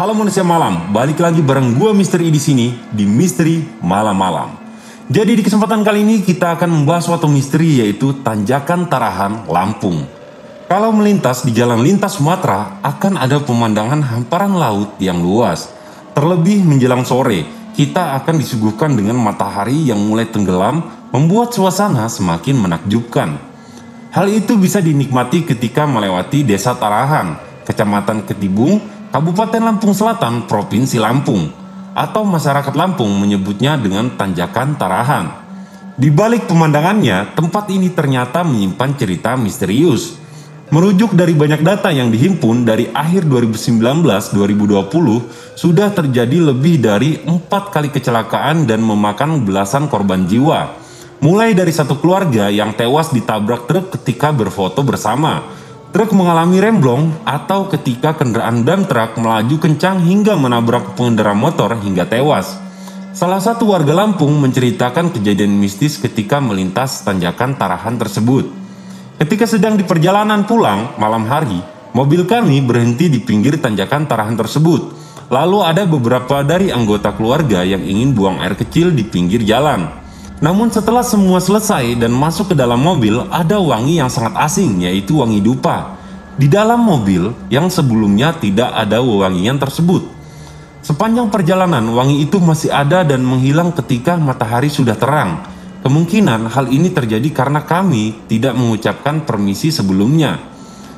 Halo manusia malam, balik lagi bareng gua Misteri di sini di Misteri Malam-Malam. Jadi di kesempatan kali ini kita akan membahas suatu misteri yaitu Tanjakan Tarahan Lampung. Kalau melintas di jalan lintas Sumatera akan ada pemandangan hamparan laut yang luas. Terlebih menjelang sore, kita akan disuguhkan dengan matahari yang mulai tenggelam membuat suasana semakin menakjubkan. Hal itu bisa dinikmati ketika melewati Desa Tarahan, Kecamatan Ketibung, Kabupaten Lampung Selatan, Provinsi Lampung, atau masyarakat Lampung menyebutnya dengan Tanjakan Tarahan. Di balik pemandangannya, tempat ini ternyata menyimpan cerita misterius. Merujuk dari banyak data yang dihimpun dari akhir 2019-2020, sudah terjadi lebih dari empat kali kecelakaan dan memakan belasan korban jiwa. Mulai dari satu keluarga yang tewas ditabrak truk ketika berfoto bersama, Truk mengalami remblong atau ketika kendaraan dam truk melaju kencang hingga menabrak pengendara motor hingga tewas. Salah satu warga Lampung menceritakan kejadian mistis ketika melintas tanjakan Tarahan tersebut. Ketika sedang di perjalanan pulang malam hari, mobil kami berhenti di pinggir tanjakan Tarahan tersebut. Lalu ada beberapa dari anggota keluarga yang ingin buang air kecil di pinggir jalan. Namun setelah semua selesai dan masuk ke dalam mobil, ada wangi yang sangat asing, yaitu wangi dupa. Di dalam mobil yang sebelumnya tidak ada wewangian tersebut. Sepanjang perjalanan, wangi itu masih ada dan menghilang ketika matahari sudah terang. Kemungkinan hal ini terjadi karena kami tidak mengucapkan permisi sebelumnya.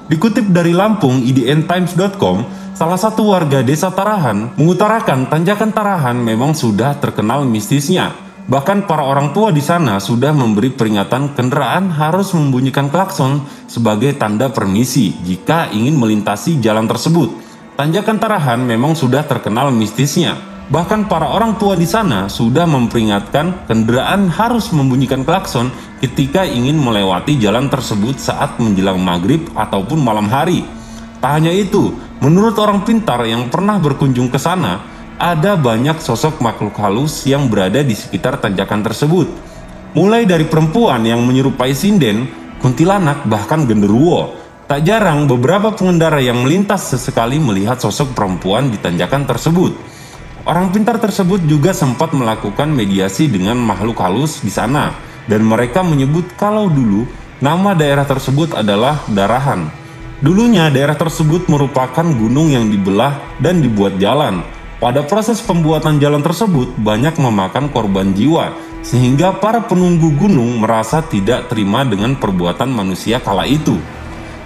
Dikutip dari Lampung, idntimes.com, salah satu warga desa Tarahan mengutarakan tanjakan Tarahan memang sudah terkenal mistisnya. Bahkan para orang tua di sana sudah memberi peringatan kendaraan harus membunyikan klakson sebagai tanda permisi jika ingin melintasi jalan tersebut. Tanjakan Tarahan memang sudah terkenal mistisnya. Bahkan para orang tua di sana sudah memperingatkan kendaraan harus membunyikan klakson ketika ingin melewati jalan tersebut saat menjelang maghrib ataupun malam hari. Tak hanya itu, menurut orang pintar yang pernah berkunjung ke sana, ada banyak sosok makhluk halus yang berada di sekitar tanjakan tersebut. Mulai dari perempuan yang menyerupai sinden, kuntilanak, bahkan genderuwo. Tak jarang beberapa pengendara yang melintas sesekali melihat sosok perempuan di tanjakan tersebut. Orang pintar tersebut juga sempat melakukan mediasi dengan makhluk halus di sana, dan mereka menyebut kalau dulu nama daerah tersebut adalah Darahan. Dulunya daerah tersebut merupakan gunung yang dibelah dan dibuat jalan, pada proses pembuatan jalan tersebut banyak memakan korban jiwa, sehingga para penunggu gunung merasa tidak terima dengan perbuatan manusia kala itu.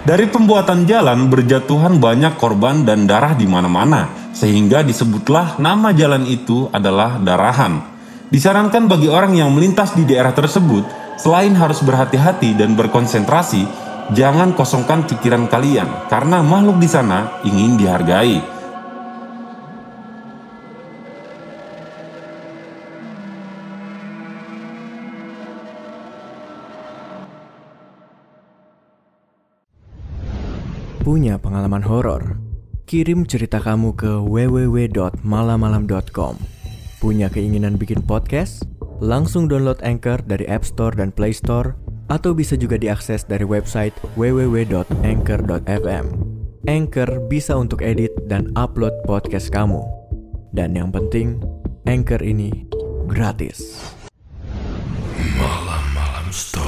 Dari pembuatan jalan berjatuhan banyak korban dan darah di mana-mana, sehingga disebutlah nama jalan itu adalah Darahan. Disarankan bagi orang yang melintas di daerah tersebut, selain harus berhati-hati dan berkonsentrasi, jangan kosongkan pikiran kalian karena makhluk di sana ingin dihargai. Punya pengalaman horor? Kirim cerita kamu ke www.malamalam.com. Punya keinginan bikin podcast? Langsung download Anchor dari App Store dan Play Store atau bisa juga diakses dari website www.anchor.fm. Anchor bisa untuk edit dan upload podcast kamu. Dan yang penting, Anchor ini gratis. Malam-malam story.